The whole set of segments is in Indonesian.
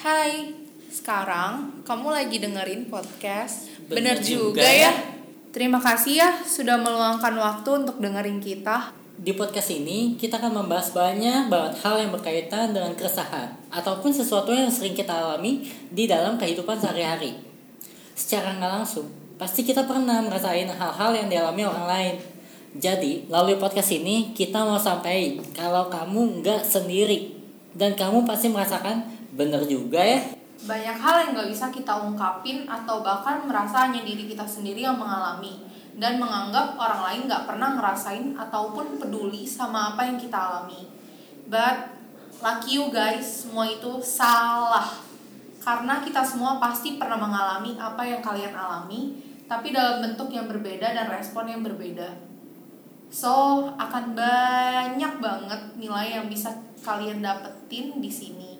Hai, sekarang kamu lagi dengerin podcast Bener Bener, juga juga, ya. ya. Terima kasih ya sudah meluangkan waktu untuk dengerin kita. Di podcast ini kita akan membahas banyak banget hal yang berkaitan dengan keresahan ataupun sesuatu yang sering kita alami di dalam kehidupan sehari-hari. Secara nggak langsung, pasti kita pernah merasain hal-hal yang dialami orang lain. Jadi, melalui podcast ini kita mau sampaikan kalau kamu nggak sendiri dan kamu pasti merasakan bener juga ya. Banyak hal yang gak bisa kita ungkapin atau bahkan merasa hanya diri kita sendiri yang mengalami dan menganggap orang lain gak pernah ngerasain ataupun peduli sama apa yang kita alami. But lucky you guys, semua itu salah. Karena kita semua pasti pernah mengalami apa yang kalian alami, tapi dalam bentuk yang berbeda dan respon yang berbeda. So, akan banyak banget nilai yang bisa kalian dapetin di sini.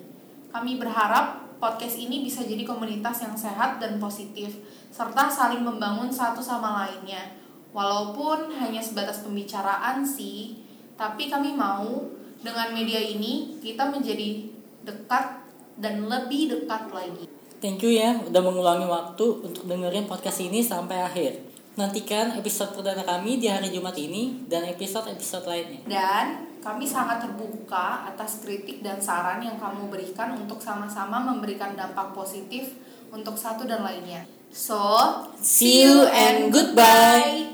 Kami berharap podcast ini bisa jadi komunitas yang sehat dan positif, serta saling membangun satu sama lainnya. Walaupun hanya sebatas pembicaraan sih, tapi kami mau dengan media ini kita menjadi dekat dan lebih dekat lagi. Thank you ya udah mengulangi waktu untuk dengerin podcast ini sampai akhir. Nantikan episode perdana kami di hari Jumat ini dan episode-episode lainnya. Dan kami sangat terbuka atas kritik dan saran yang kamu berikan untuk sama-sama memberikan dampak positif untuk satu dan lainnya. So, See you and goodbye.